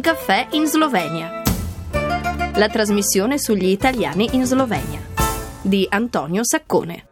Un caffè in Slovenia. La trasmissione sugli italiani in Slovenia di Antonio Saccone.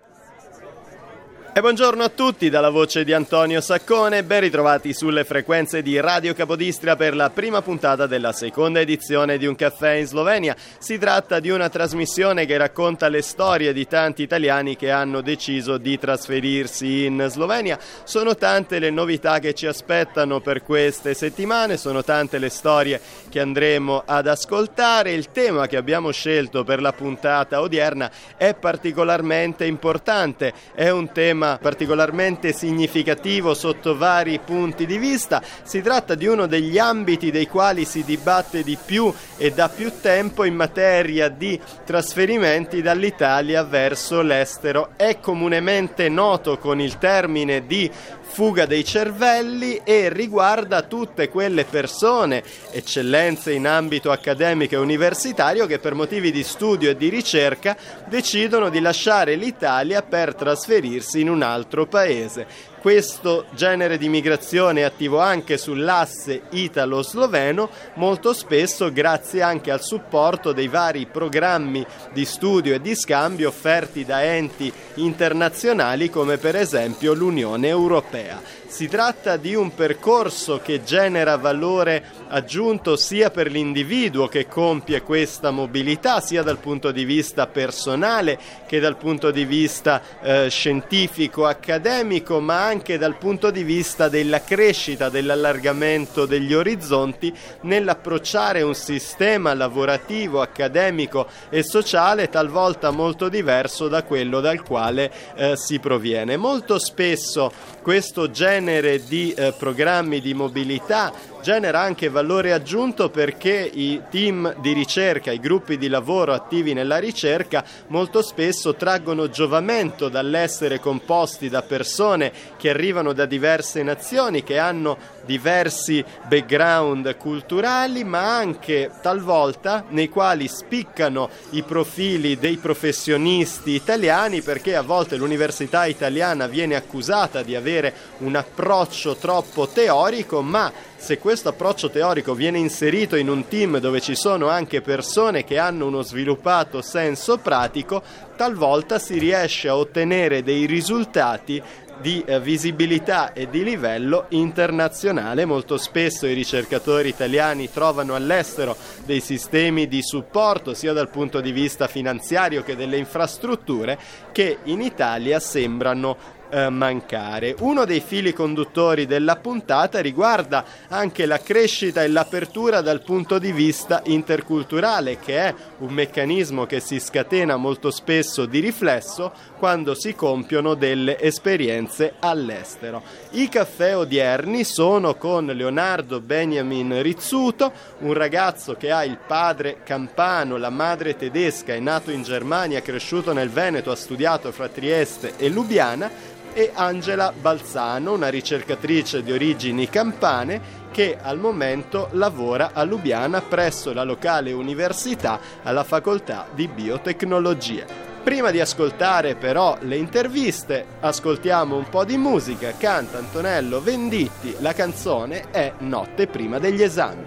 E buongiorno a tutti dalla voce di Antonio Saccone, ben ritrovati sulle frequenze di Radio Capodistria per la prima puntata della seconda edizione di Un caffè in Slovenia. Si tratta di una trasmissione che racconta le storie di tanti italiani che hanno deciso di trasferirsi in Slovenia. Sono tante le novità che ci aspettano per queste settimane, sono tante le storie che andremo ad ascoltare. Il tema che abbiamo scelto per la puntata odierna è particolarmente importante, è un tema particolarmente significativo sotto vari punti di vista. Si tratta di uno degli ambiti dei quali si dibatte di più e da più tempo in materia di trasferimenti dall'Italia verso l'estero. È comunemente noto con il termine di fuga dei cervelli e riguarda tutte quelle persone, eccellenze in ambito accademico e universitario, che per motivi di studio e di ricerca decidono di lasciare l'Italia per trasferirsi in un altro paese. Questo genere di migrazione è attivo anche sull'asse italo-sloveno, molto spesso grazie anche al supporto dei vari programmi di studio e di scambio offerti da enti internazionali come per esempio l'Unione Europea. Si tratta di un percorso che genera valore aggiunto sia per l'individuo che compie questa mobilità, sia dal punto di vista personale che dal punto di vista eh, scientifico, accademico, ma anche dal punto di vista della crescita, dell'allargamento degli orizzonti nell'approcciare un sistema lavorativo, accademico e sociale talvolta molto diverso da quello dal quale eh, si proviene. Molto spesso questo genere di eh, programmi di mobilità genera anche valore aggiunto perché i team di ricerca, i gruppi di lavoro attivi nella ricerca molto spesso traggono giovamento dall'essere composti da persone che arrivano da diverse nazioni, che hanno diversi background culturali, ma anche talvolta nei quali spiccano i profili dei professionisti italiani perché a volte l'università italiana viene accusata di avere un approccio troppo teorico, ma se questo approccio teorico viene inserito in un team dove ci sono anche persone che hanno uno sviluppato senso pratico, talvolta si riesce a ottenere dei risultati di eh, visibilità e di livello internazionale. Molto spesso i ricercatori italiani trovano all'estero dei sistemi di supporto sia dal punto di vista finanziario che delle infrastrutture che in Italia sembrano eh, mancare. Uno dei fili conduttori della puntata riguarda anche la crescita e l'apertura dal punto di vista interculturale, che è un meccanismo che si scatena molto spesso di riflesso quando si compiono delle esperienze all'estero. I caffè odierni sono con Leonardo Benjamin Rizzuto, un ragazzo che ha il padre campano, la madre tedesca, è nato in Germania, cresciuto nel Veneto, ha studiato fra Trieste e Lubiana e Angela Balzano, una ricercatrice di origini campane che al momento lavora a Lubiana presso la locale università alla facoltà di biotecnologie. Prima di ascoltare però le interviste, ascoltiamo un po' di musica, canta Antonello Venditti, la canzone è Notte prima degli esami.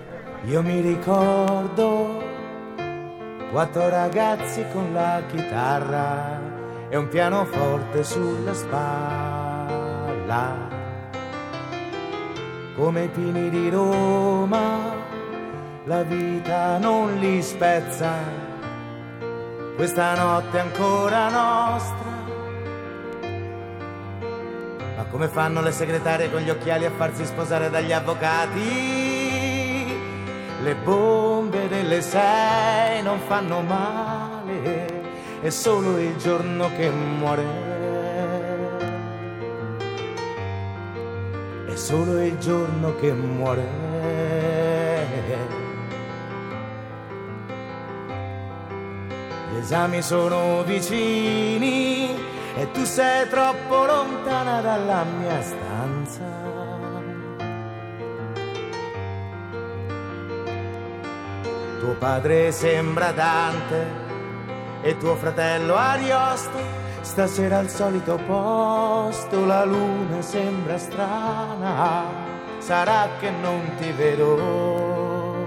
Io mi ricordo quattro ragazzi con la chitarra e un pianoforte sulla spalla. Come i pini di Roma, la vita non li spezza, questa notte è ancora nostra. Ma come fanno le segretarie con gli occhiali a farsi sposare dagli avvocati? Le bombe delle sei non fanno male è solo il giorno che muore. È solo il giorno che muore. Gli esami sono vicini e tu sei troppo lontana dalla mia stanza. Tuo padre sembra Dante e tuo fratello Ariosto. Stasera al solito posto la luna sembra strana, sarà che non ti vedo.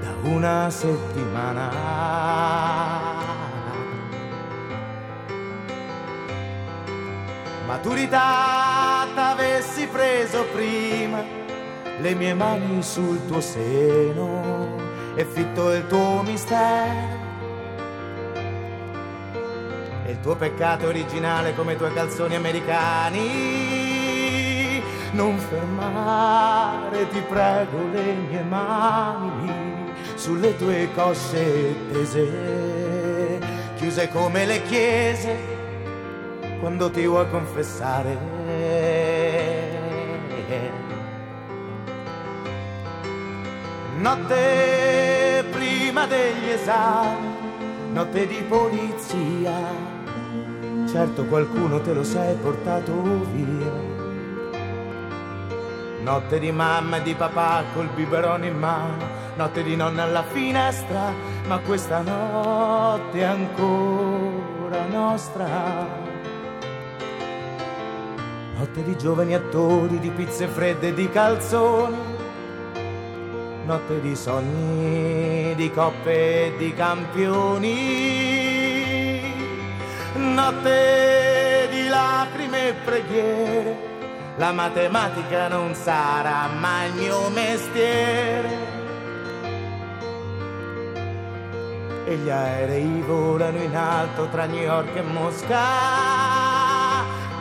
Da una settimana. Maturità t'avessi preso prima le mie mani sul tuo seno e fitto il tuo mistero e il tuo peccato originale come i tuoi calzoni americani. Non fermare, ti prego, le mie mani sulle tue cosce tese, chiuse come le chiese quando ti vuoi confessare. Notte prima degli esami, notte di polizia certo qualcuno te lo sei portato via. Notte di mamma e di papà col biberone in mano, notte di nonna alla finestra, ma questa notte è ancora nostra. Notte di giovani attori, di pizze fredde e di calzoni, notte di sogni, di coppe e di campioni notte di lacrime e preghiere, la matematica non sarà mai il mio mestiere. E gli aerei volano in alto tra New York e Mosca,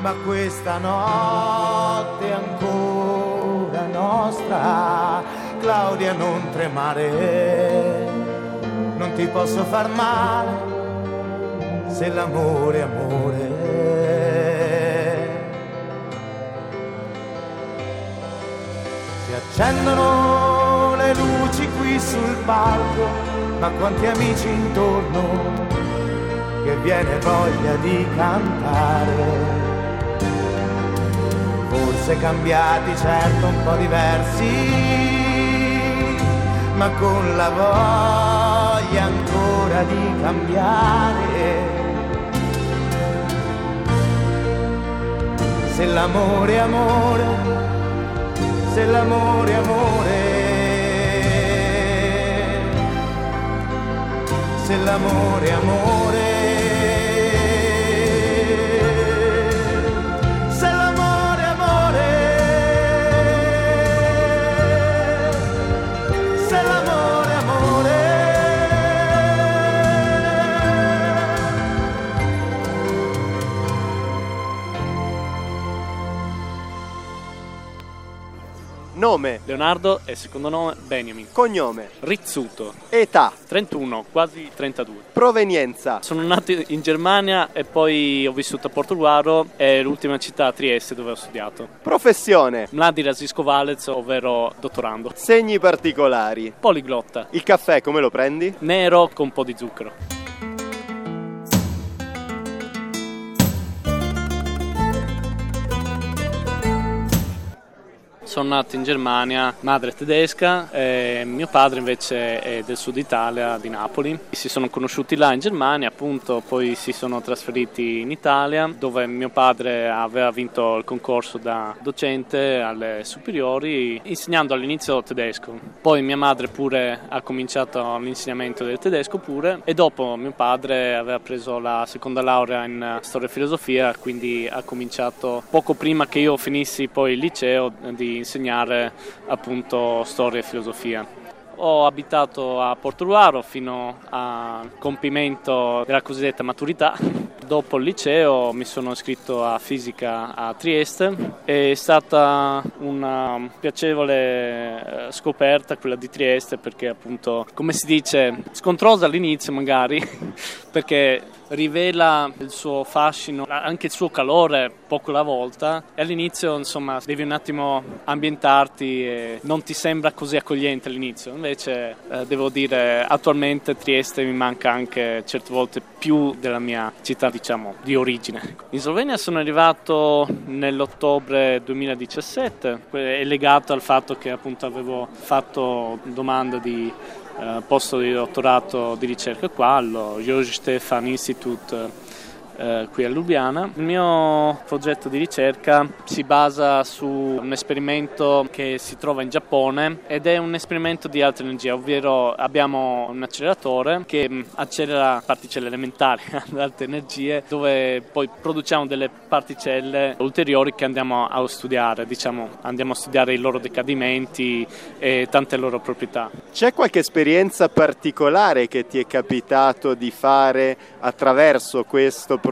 ma questa notte è ancora nostra. Claudia, non tremare, non ti posso far male se l'amore è amore. Si accendono le luci qui sul palco, ma quanti amici intorno che viene voglia di cantare. Forse cambiati, certo un po' diversi, ma con la voglia ancora di cambiare se l'amore è amore, se l'amore è amore, se l'amore è amore. Nome. Leonardo e secondo nome Benjamin. Cognome. Rizzuto. Età. 31, quasi 32. Provenienza. Sono nato in Germania e poi ho vissuto a Portogruaro e l'ultima città Trieste dove ho studiato. Professione. Mladi Rasisco Valez, ovvero dottorando. Segni particolari. Poliglotta. Il caffè come lo prendi? Nero con un po' di zucchero. Sono nato in Germania, madre tedesca, e mio padre invece è del sud Italia, di Napoli. Si sono conosciuti là in Germania, appunto, poi si sono trasferiti in Italia, dove mio padre aveva vinto il concorso da docente alle superiori, insegnando all'inizio tedesco. Poi mia madre pure ha cominciato l'insegnamento del tedesco pure e dopo mio padre aveva preso la seconda laurea in storia e filosofia, quindi ha cominciato poco prima che io finissi poi il liceo di appunto storia e filosofia. Ho abitato a Portogruaro fino al compimento della cosiddetta maturità. Dopo il liceo mi sono iscritto a fisica a Trieste. È stata una piacevole eh, scoperta quella di Trieste perché appunto, come si dice, scontrosa all'inizio magari, perché rivela il suo fascino, anche il suo calore poco alla volta e all'inizio insomma devi un attimo ambientarti e non ti sembra così accogliente all'inizio, invece eh, devo dire attualmente Trieste mi manca anche certe volte più della mia città diciamo di origine. In Slovenia sono arrivato nell'ottobre 2017, è legato al fatto che appunto avevo fatto domanda di posto di dottorato di ricerca qua allo George Stefan Institute eh, qui a Lubiana. Il mio progetto di ricerca si basa su un esperimento che si trova in Giappone ed è un esperimento di alta energia, ovvero abbiamo un acceleratore che mm, accelera particelle elementari ad alte energie dove poi produciamo delle particelle ulteriori che andiamo a studiare, diciamo, andiamo a studiare i loro decadimenti e tante loro proprietà. C'è qualche esperienza particolare che ti è capitato di fare attraverso questo progetto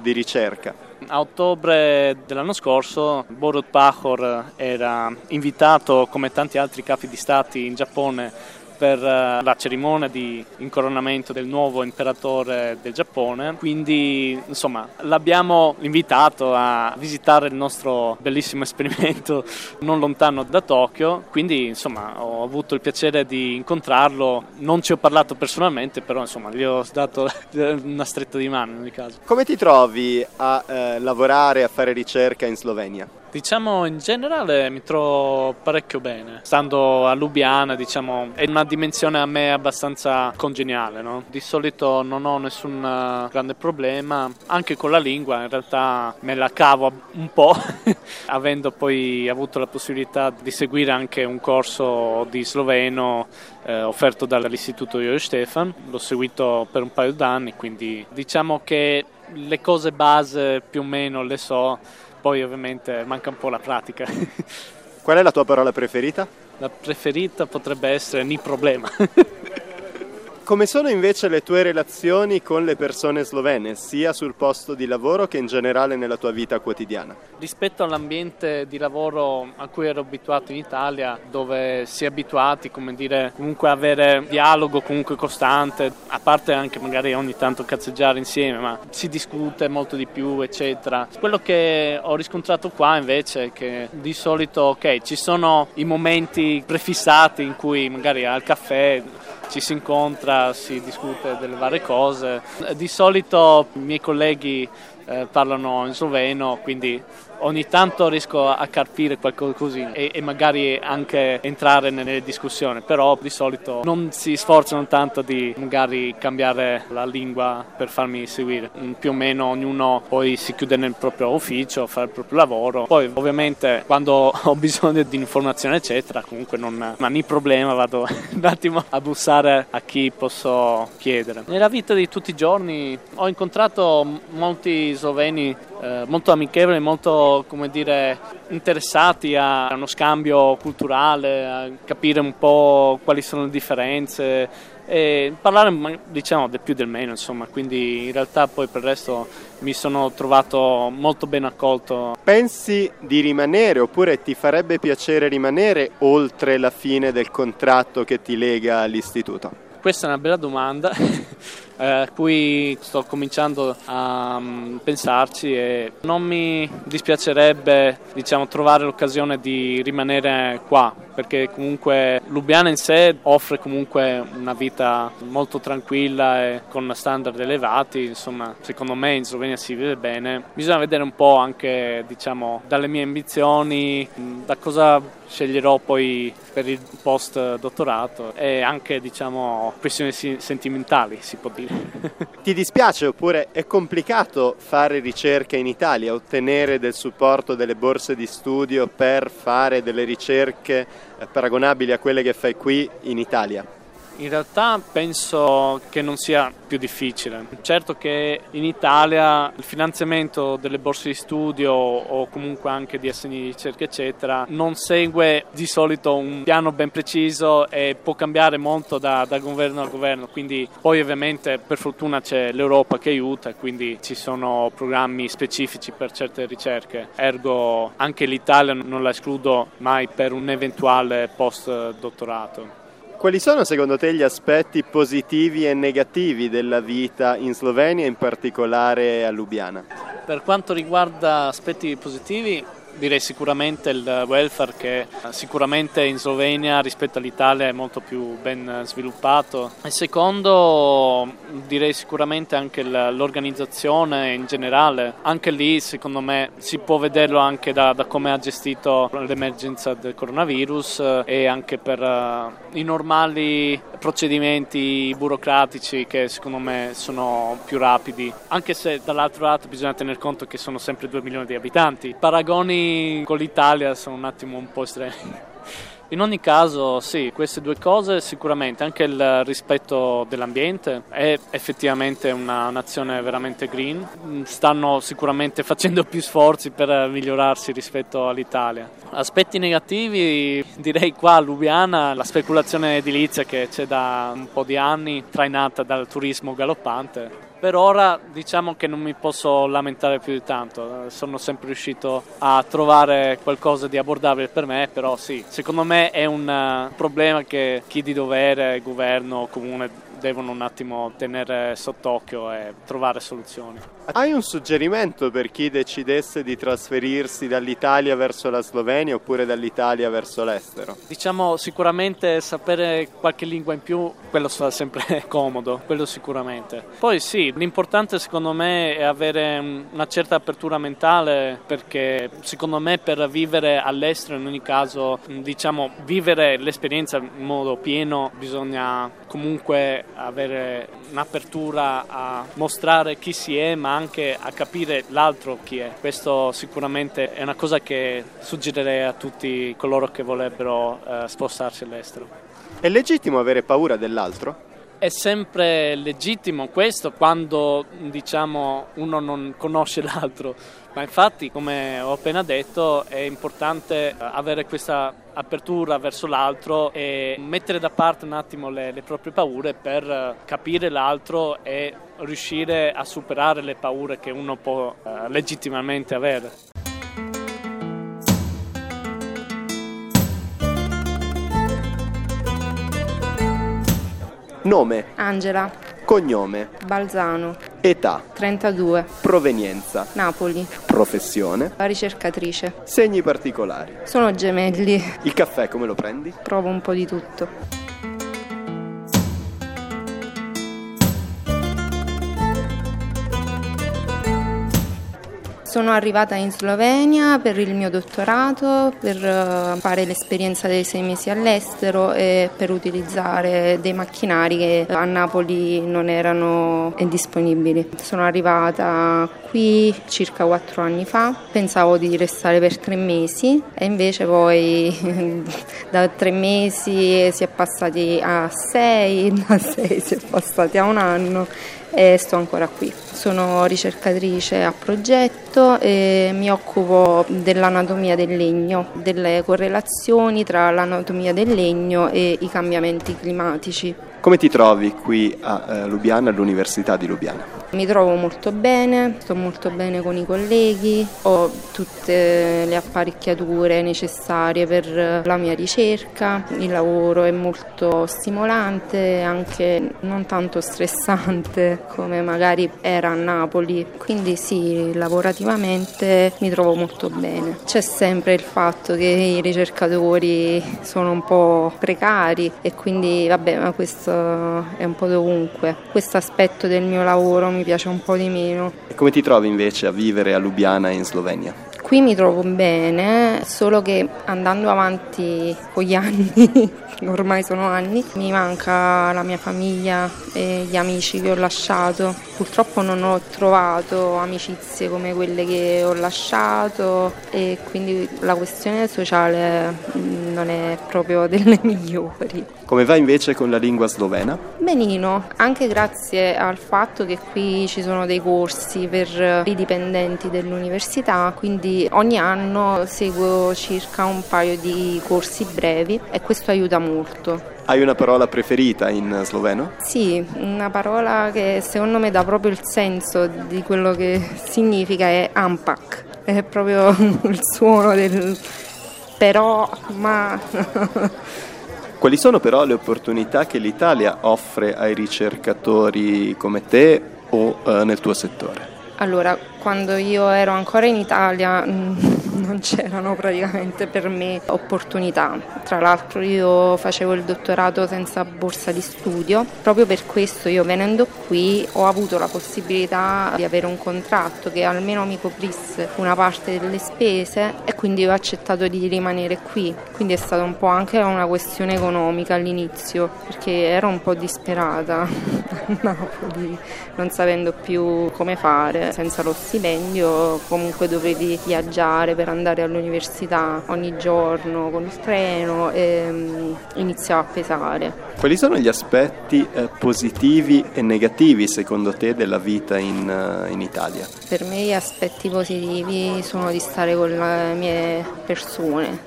di ricerca? A ottobre dell'anno scorso Borut Pahor era invitato come tanti altri capi di stati in Giappone per eh, la cerimonia di incoronamento del nuovo imperatore del Giappone. Quindi, insomma, l'abbiamo invitato a visitare il nostro bellissimo esperimento non lontano da Tokyo. Quindi, insomma, ho avuto il piacere di incontrarlo. Non ci ho parlato personalmente, però, insomma, gli ho dato una stretta di mano in ogni caso. Come ti trovi a eh, lavorare, a fare ricerca in Slovenia? Diciamo in generale mi trovo parecchio bene. Stando a Lubiana, diciamo, è una dimensione a me abbastanza congeniale, no? Di solito non ho nessun eh, grande problema, anche con la lingua in realtà me la cavo un po', avendo poi avuto la possibilità di seguire anche un corso di sloveno eh, offerto dall'Istituto Io Stefan. L'ho seguito per un paio d'anni, quindi diciamo che le cose base più o meno le so poi ovviamente manca un po' la pratica. Qual è la tua parola preferita? La preferita potrebbe essere ni problema. Come sono invece le tue relazioni con le persone slovene, sia sul posto di lavoro che in generale nella tua vita quotidiana? Rispetto all'ambiente di lavoro a cui ero abituato in Italia, dove si è abituati, come dire, comunque avere dialogo comunque costante, a parte anche magari ogni tanto cazzeggiare insieme, ma si discute molto di più, eccetera. Quello che ho riscontrato qua invece è che di solito, ok, ci sono i momenti prefissati in cui magari al caffè ci si incontra, si discute delle varie cose. Di solito i miei colleghi eh, parlano in sloveno, quindi ogni tanto riesco a capire qualcosa così e, e, magari anche entrare nelle discussioni, però di solito non si sforzano tanto di magari cambiare la lingua per farmi seguire. Mm, più o meno ognuno poi si chiude nel proprio ufficio, fa il proprio lavoro. Poi ovviamente quando ho bisogno di informazioni eccetera, comunque non ho né problema, vado un attimo a bussare a chi posso chiedere. Nella vita di tutti i giorni ho incontrato molti sloveni eh, molto amichevoli, molto come dire, interessati a uno scambio culturale, a capire un po' quali sono le differenze e parlare diciamo del più del meno insomma. Quindi in realtà poi per il resto mi sono trovato molto ben accolto. Pensi di rimanere oppure ti farebbe piacere rimanere oltre la fine del contratto che ti lega all'istituto? Questa è una bella domanda eh, cui sto cominciando a um, pensarci e non mi dispiacerebbe diciamo, trovare l'occasione di rimanere qua perché comunque Lubiana in sé offre comunque una vita molto tranquilla e con standard elevati, insomma secondo me in Slovenia si vive bene. Bisogna vedere un po' anche diciamo dalle mie ambizioni, da cosa sceglierò poi per il post dottorato e anche diciamo questioni sentimentali si può dire. Ti dispiace oppure è complicato fare ricerca in Italia, ottenere del supporto delle borse di studio per fare delle ricerche paragonabili a quelle che fai qui in Italia? In realtà penso che non sia più difficile. Certo che in Italia il finanziamento delle borse di studio o comunque anche di assegni di ricerca eccetera non segue di solito un piano ben preciso e può cambiare molto da, da governo a governo, quindi poi ovviamente per fortuna c'è l'Europa che aiuta, quindi ci sono programmi specifici per certe ricerche, ergo anche l'Italia non la escludo mai per un eventuale post dottorato. Quali sono secondo te gli aspetti positivi e negativi della vita in Slovenia, in particolare a Lubiana? Per quanto riguarda aspetti positivi, direi sicuramente il welfare che sicuramente in Slovenia rispetto all'Italia è molto più ben sviluppato. E secondo direi sicuramente anche l'organizzazione in generale, anche lì secondo me si può vederlo anche da, da come ha gestito l'emergenza del coronavirus eh, e anche per i normali procedimenti burocratici che secondo me sono più rapidi, anche se dall'altro lato bisogna tener conto che sono sempre 2 milioni di abitanti. I con l'Italia sono un attimo un po' estremi. In ogni caso, sì, queste due cose sicuramente, anche il rispetto dell'ambiente, è effettivamente una nazione veramente green, stanno sicuramente facendo più sforzi per migliorarsi rispetto all'Italia. Aspetti negativi, direi qua a Lubiana, la speculazione edilizia che c'è da un po' di anni, trainata dal turismo galoppante, per ora diciamo che non mi posso lamentare più di tanto, sono sempre riuscito a trovare qualcosa di abbordabile per me, però sì, secondo me è un eh, problema che chi di dovere, governo, comune devono un attimo tenere sott'occhio e trovare soluzioni. Hai un suggerimento per chi decidesse di trasferirsi dall'Italia verso la Slovenia oppure dall'Italia verso l'estero? Diciamo sicuramente sapere qualche lingua in più, quello fa sempre comodo, quello sicuramente. Poi sì, l'importante secondo me è avere una certa apertura mentale perché secondo me per vivere all'estero in ogni caso, diciamo, vivere l'esperienza in modo pieno bisogna comunque avere un'apertura a mostrare chi si è ma anche a capire l'altro chi è. Questo sicuramente è una cosa che suggerirei a tutti coloro che vorrebbero eh, spostarsi all'estero. È legittimo avere paura dell'altro? È sempre legittimo questo quando diciamo, uno non conosce l'altro, ma infatti come ho appena detto è importante avere questa apertura verso l'altro e mettere da parte un attimo le, le proprie paure per capire l'altro e riuscire a superare le paure che uno può eh, legittimamente avere. Nome. Angela. Cognome. Balzano. Età. 32. Provenienza. Napoli. Professione. La ricercatrice. Segni particolari. Sono gemelli. Il caffè come lo prendi? Provo un po' di tutto. Sono arrivata in Slovenia per il mio dottorato, per eh, fare l'esperienza dei sei mesi all'estero e per utilizzare dei macchinari che a Napoli non erano disponibili. Sono arrivata qui circa quattro anni fa, pensavo di restare per tre mesi e invece poi da tre mesi si è passati a sei, da sei si è passati a un anno e sto ancora qui. Sono ricercatrice a progetto e mi occupo dell'anatomia del legno, delle correlazioni tra l'anatomia del legno e i cambiamenti climatici. Come ti trovi qui a eh, Lubiana, all'Università di Lubiana? Mi trovo molto bene, sto molto bene con i colleghi, ho tutte le apparecchiature necessarie per la mia ricerca, il lavoro è molto stimolante, anche non tanto stressante come magari era a Napoli, quindi sì, lavorativamente mi trovo molto bene. C'è sempre il fatto che i ricercatori sono un po' precari e quindi vabbè, ma questo è un po' dovunque. Questo aspetto del mio lavoro mi piace un po' di meno. E come ti trovi invece a vivere a Lubiana in Slovenia? Qui mi trovo bene, solo che andando avanti con gli anni, ormai sono anni, mi manca la mia famiglia e gli amici che ho lasciato. Purtroppo non ho trovato amicizie come quelle che ho lasciato e quindi la questione sociale mm, non è proprio delle migliori. Come va invece con la lingua slovena? Benino, anche grazie al fatto che qui ci sono dei corsi per i dipendenti dell'università, quindi ogni anno seguo circa un paio di corsi brevi e questo aiuta molto. Hai una parola preferita in sloveno? Sì, una parola che secondo me dà proprio il senso di quello che significa è ampak, è proprio il suono del però, ma... Quali sono però le opportunità che l'Italia offre ai ricercatori come te o eh, nel tuo settore? Allora, quando io ero ancora in Italia mm, non c'erano praticamente per me opportunità. Tra l'altro io facevo il dottorato senza borsa di studio, proprio per questo io venendo qui ho avuto la possibilità di avere un contratto che almeno mi coprisse una parte delle spese e quindi ho accettato di rimanere qui. Quindi è stata un po' anche una questione economica all'inizio, perché ero un po' disperata Napoli, non sapendo più come fare senza lo stipendio, comunque dovevi viaggiare per andare all'università ogni giorno con il treno e um, iniziava a pesare. Quali sono gli aspetti eh, positivi e negativi secondo te della vita in, uh, in Italia? Per me gli aspetti positivi sono di stare con le mie persone,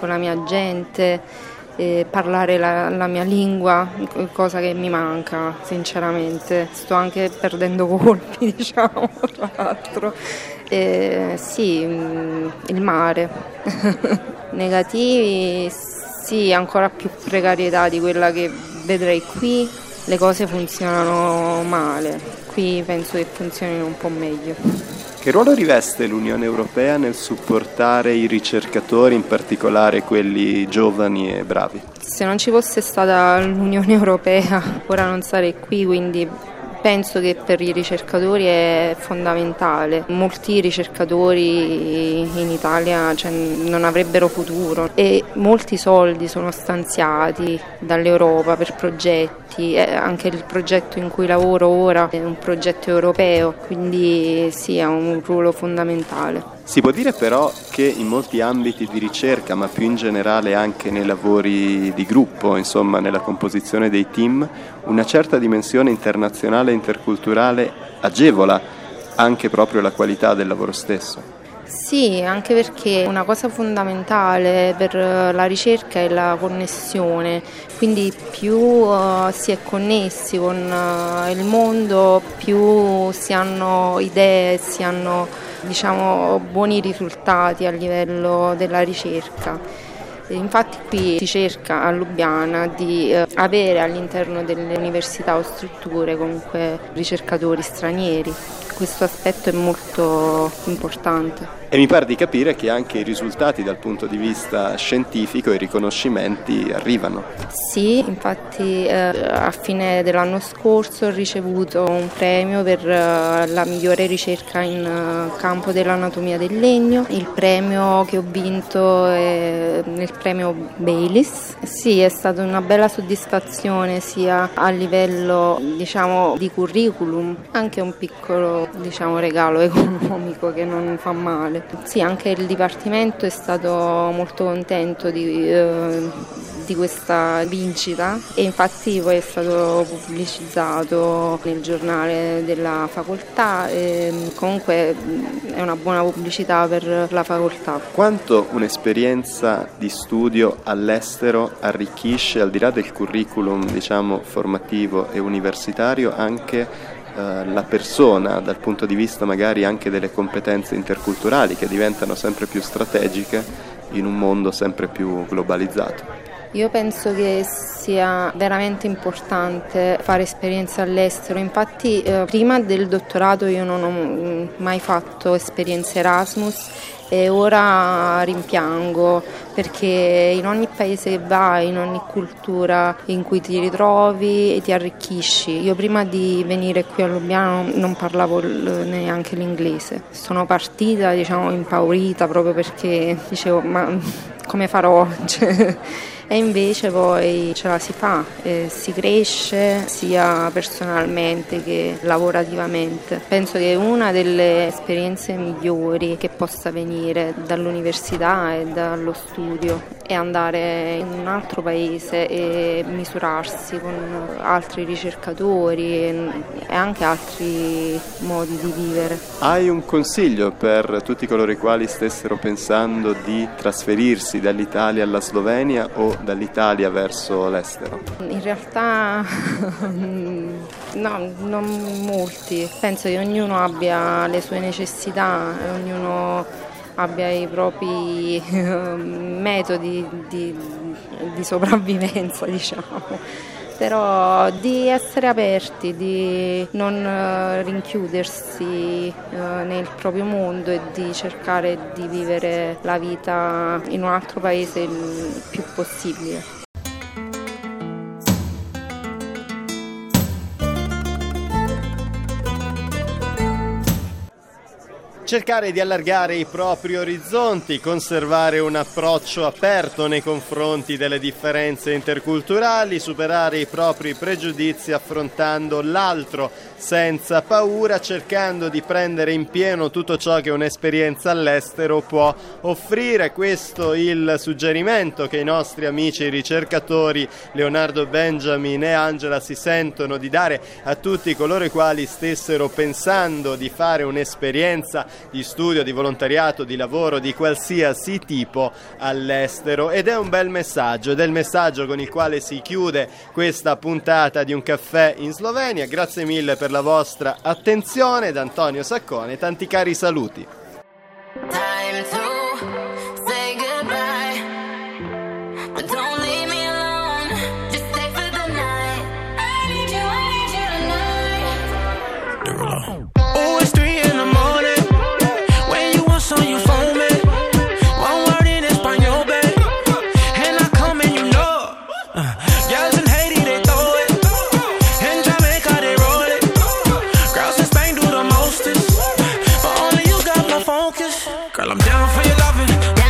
con la mia gente eh, parlare la, la, mia lingua, cosa che mi manca sinceramente. Sto anche perdendo colpi, diciamo, tra l'altro. Eh, sì, mm, il mare. Negativi, sì, ancora più precarietà di quella che vedrei qui. Le cose funzionano male, qui penso che funzionino un po' meglio. Che ruolo riveste l'Unione Europea nel supportare i ricercatori, in particolare quelli giovani e bravi? Se non ci fosse stata l'Unione Europea ora non sarei qui, quindi penso che per i ricercatori è fondamentale. Molti ricercatori in Italia cioè, non avrebbero futuro e molti soldi sono stanziati dall'Europa per progetti anche il progetto in cui lavoro ora è un progetto europeo, quindi sì, ha un ruolo fondamentale. Si può dire però che in molti ambiti di ricerca, ma più in generale anche nei lavori di gruppo, insomma nella composizione dei team, una certa dimensione internazionale e interculturale agevola anche proprio la qualità del lavoro stesso. Sì, anche perché una cosa fondamentale per la ricerca è la connessione, quindi più uh, si è connessi con uh, il mondo, più si hanno idee, si hanno diciamo, buoni risultati a livello della ricerca. Infatti qui si cerca a Lubiana di eh, avere all'interno delle università o strutture comunque ricercatori stranieri. Questo aspetto è molto importante. E mi pare di capire che anche i risultati dal punto di vista scientifico, i riconoscimenti arrivano. Sì, infatti eh, a fine dell'anno scorso ho ricevuto un premio per eh, la migliore ricerca in uh, campo dell'anatomia del legno. Il premio che ho vinto è il premio Baylis. Sì, è stata una bella soddisfazione sia a livello diciamo, di curriculum, anche un piccolo diciamo, regalo economico che non fa male nazionale. Sì, anche il Dipartimento è stato molto contento di, eh, di questa vincita e infatti poi è stato pubblicizzato nel giornale della facoltà e comunque è una buona pubblicità per la facoltà. Quanto un'esperienza di studio all'estero arricchisce al di là del curriculum diciamo, formativo e universitario anche eh, la persona dal punto di vista magari anche delle competenze interculturali che diventano sempre più strategiche in un mondo sempre più globalizzato. Io penso che sia veramente importante fare esperienze all'estero, infatti eh, prima del dottorato io non ho mai fatto esperienze Erasmus e ora rimpiango perché in ogni paese che vai, in ogni cultura in cui ti ritrovi e ti arricchisci. Io prima di venire qui a Lubiano non parlavo neanche l'inglese, sono partita diciamo impaurita proprio perché dicevo ma come farò? E invece poi ce la si fa, eh, si cresce sia personalmente che lavorativamente. Penso che una delle esperienze migliori che possa venire dall'università e dallo studio è andare in un altro paese e misurarsi con altri ricercatori e anche altri modi di vivere. Hai un consiglio per tutti coloro i quali stessero pensando di trasferirsi dall'Italia alla Slovenia o dall'Italia verso l'estero? In realtà no, non molti. Penso che ognuno abbia le sue necessità, ognuno abbia i propri metodi di, di sopravvivenza, diciamo però di essere aperti, di non eh, rinchiudersi eh, nel proprio mondo e di cercare di vivere la vita in un altro paese il più possibile. Cercare di allargare i propri orizzonti, conservare un approccio aperto nei confronti delle differenze interculturali, superare i propri pregiudizi affrontando l'altro senza paura, cercando di prendere in pieno tutto ciò che un'esperienza all'estero può offrire. Questo il suggerimento che i nostri amici ricercatori Leonardo Benjamin e Angela si sentono di dare a tutti coloro i quali stessero pensando di fare un'esperienza di studio, di volontariato, di lavoro di qualsiasi tipo all'estero ed è un bel messaggio ed è il messaggio con il quale si chiude questa puntata di un caffè in Slovenia. Grazie mille per la vostra attenzione da Antonio Saccone, tanti cari saluti. Girl, I'm down for your loving.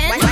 Depends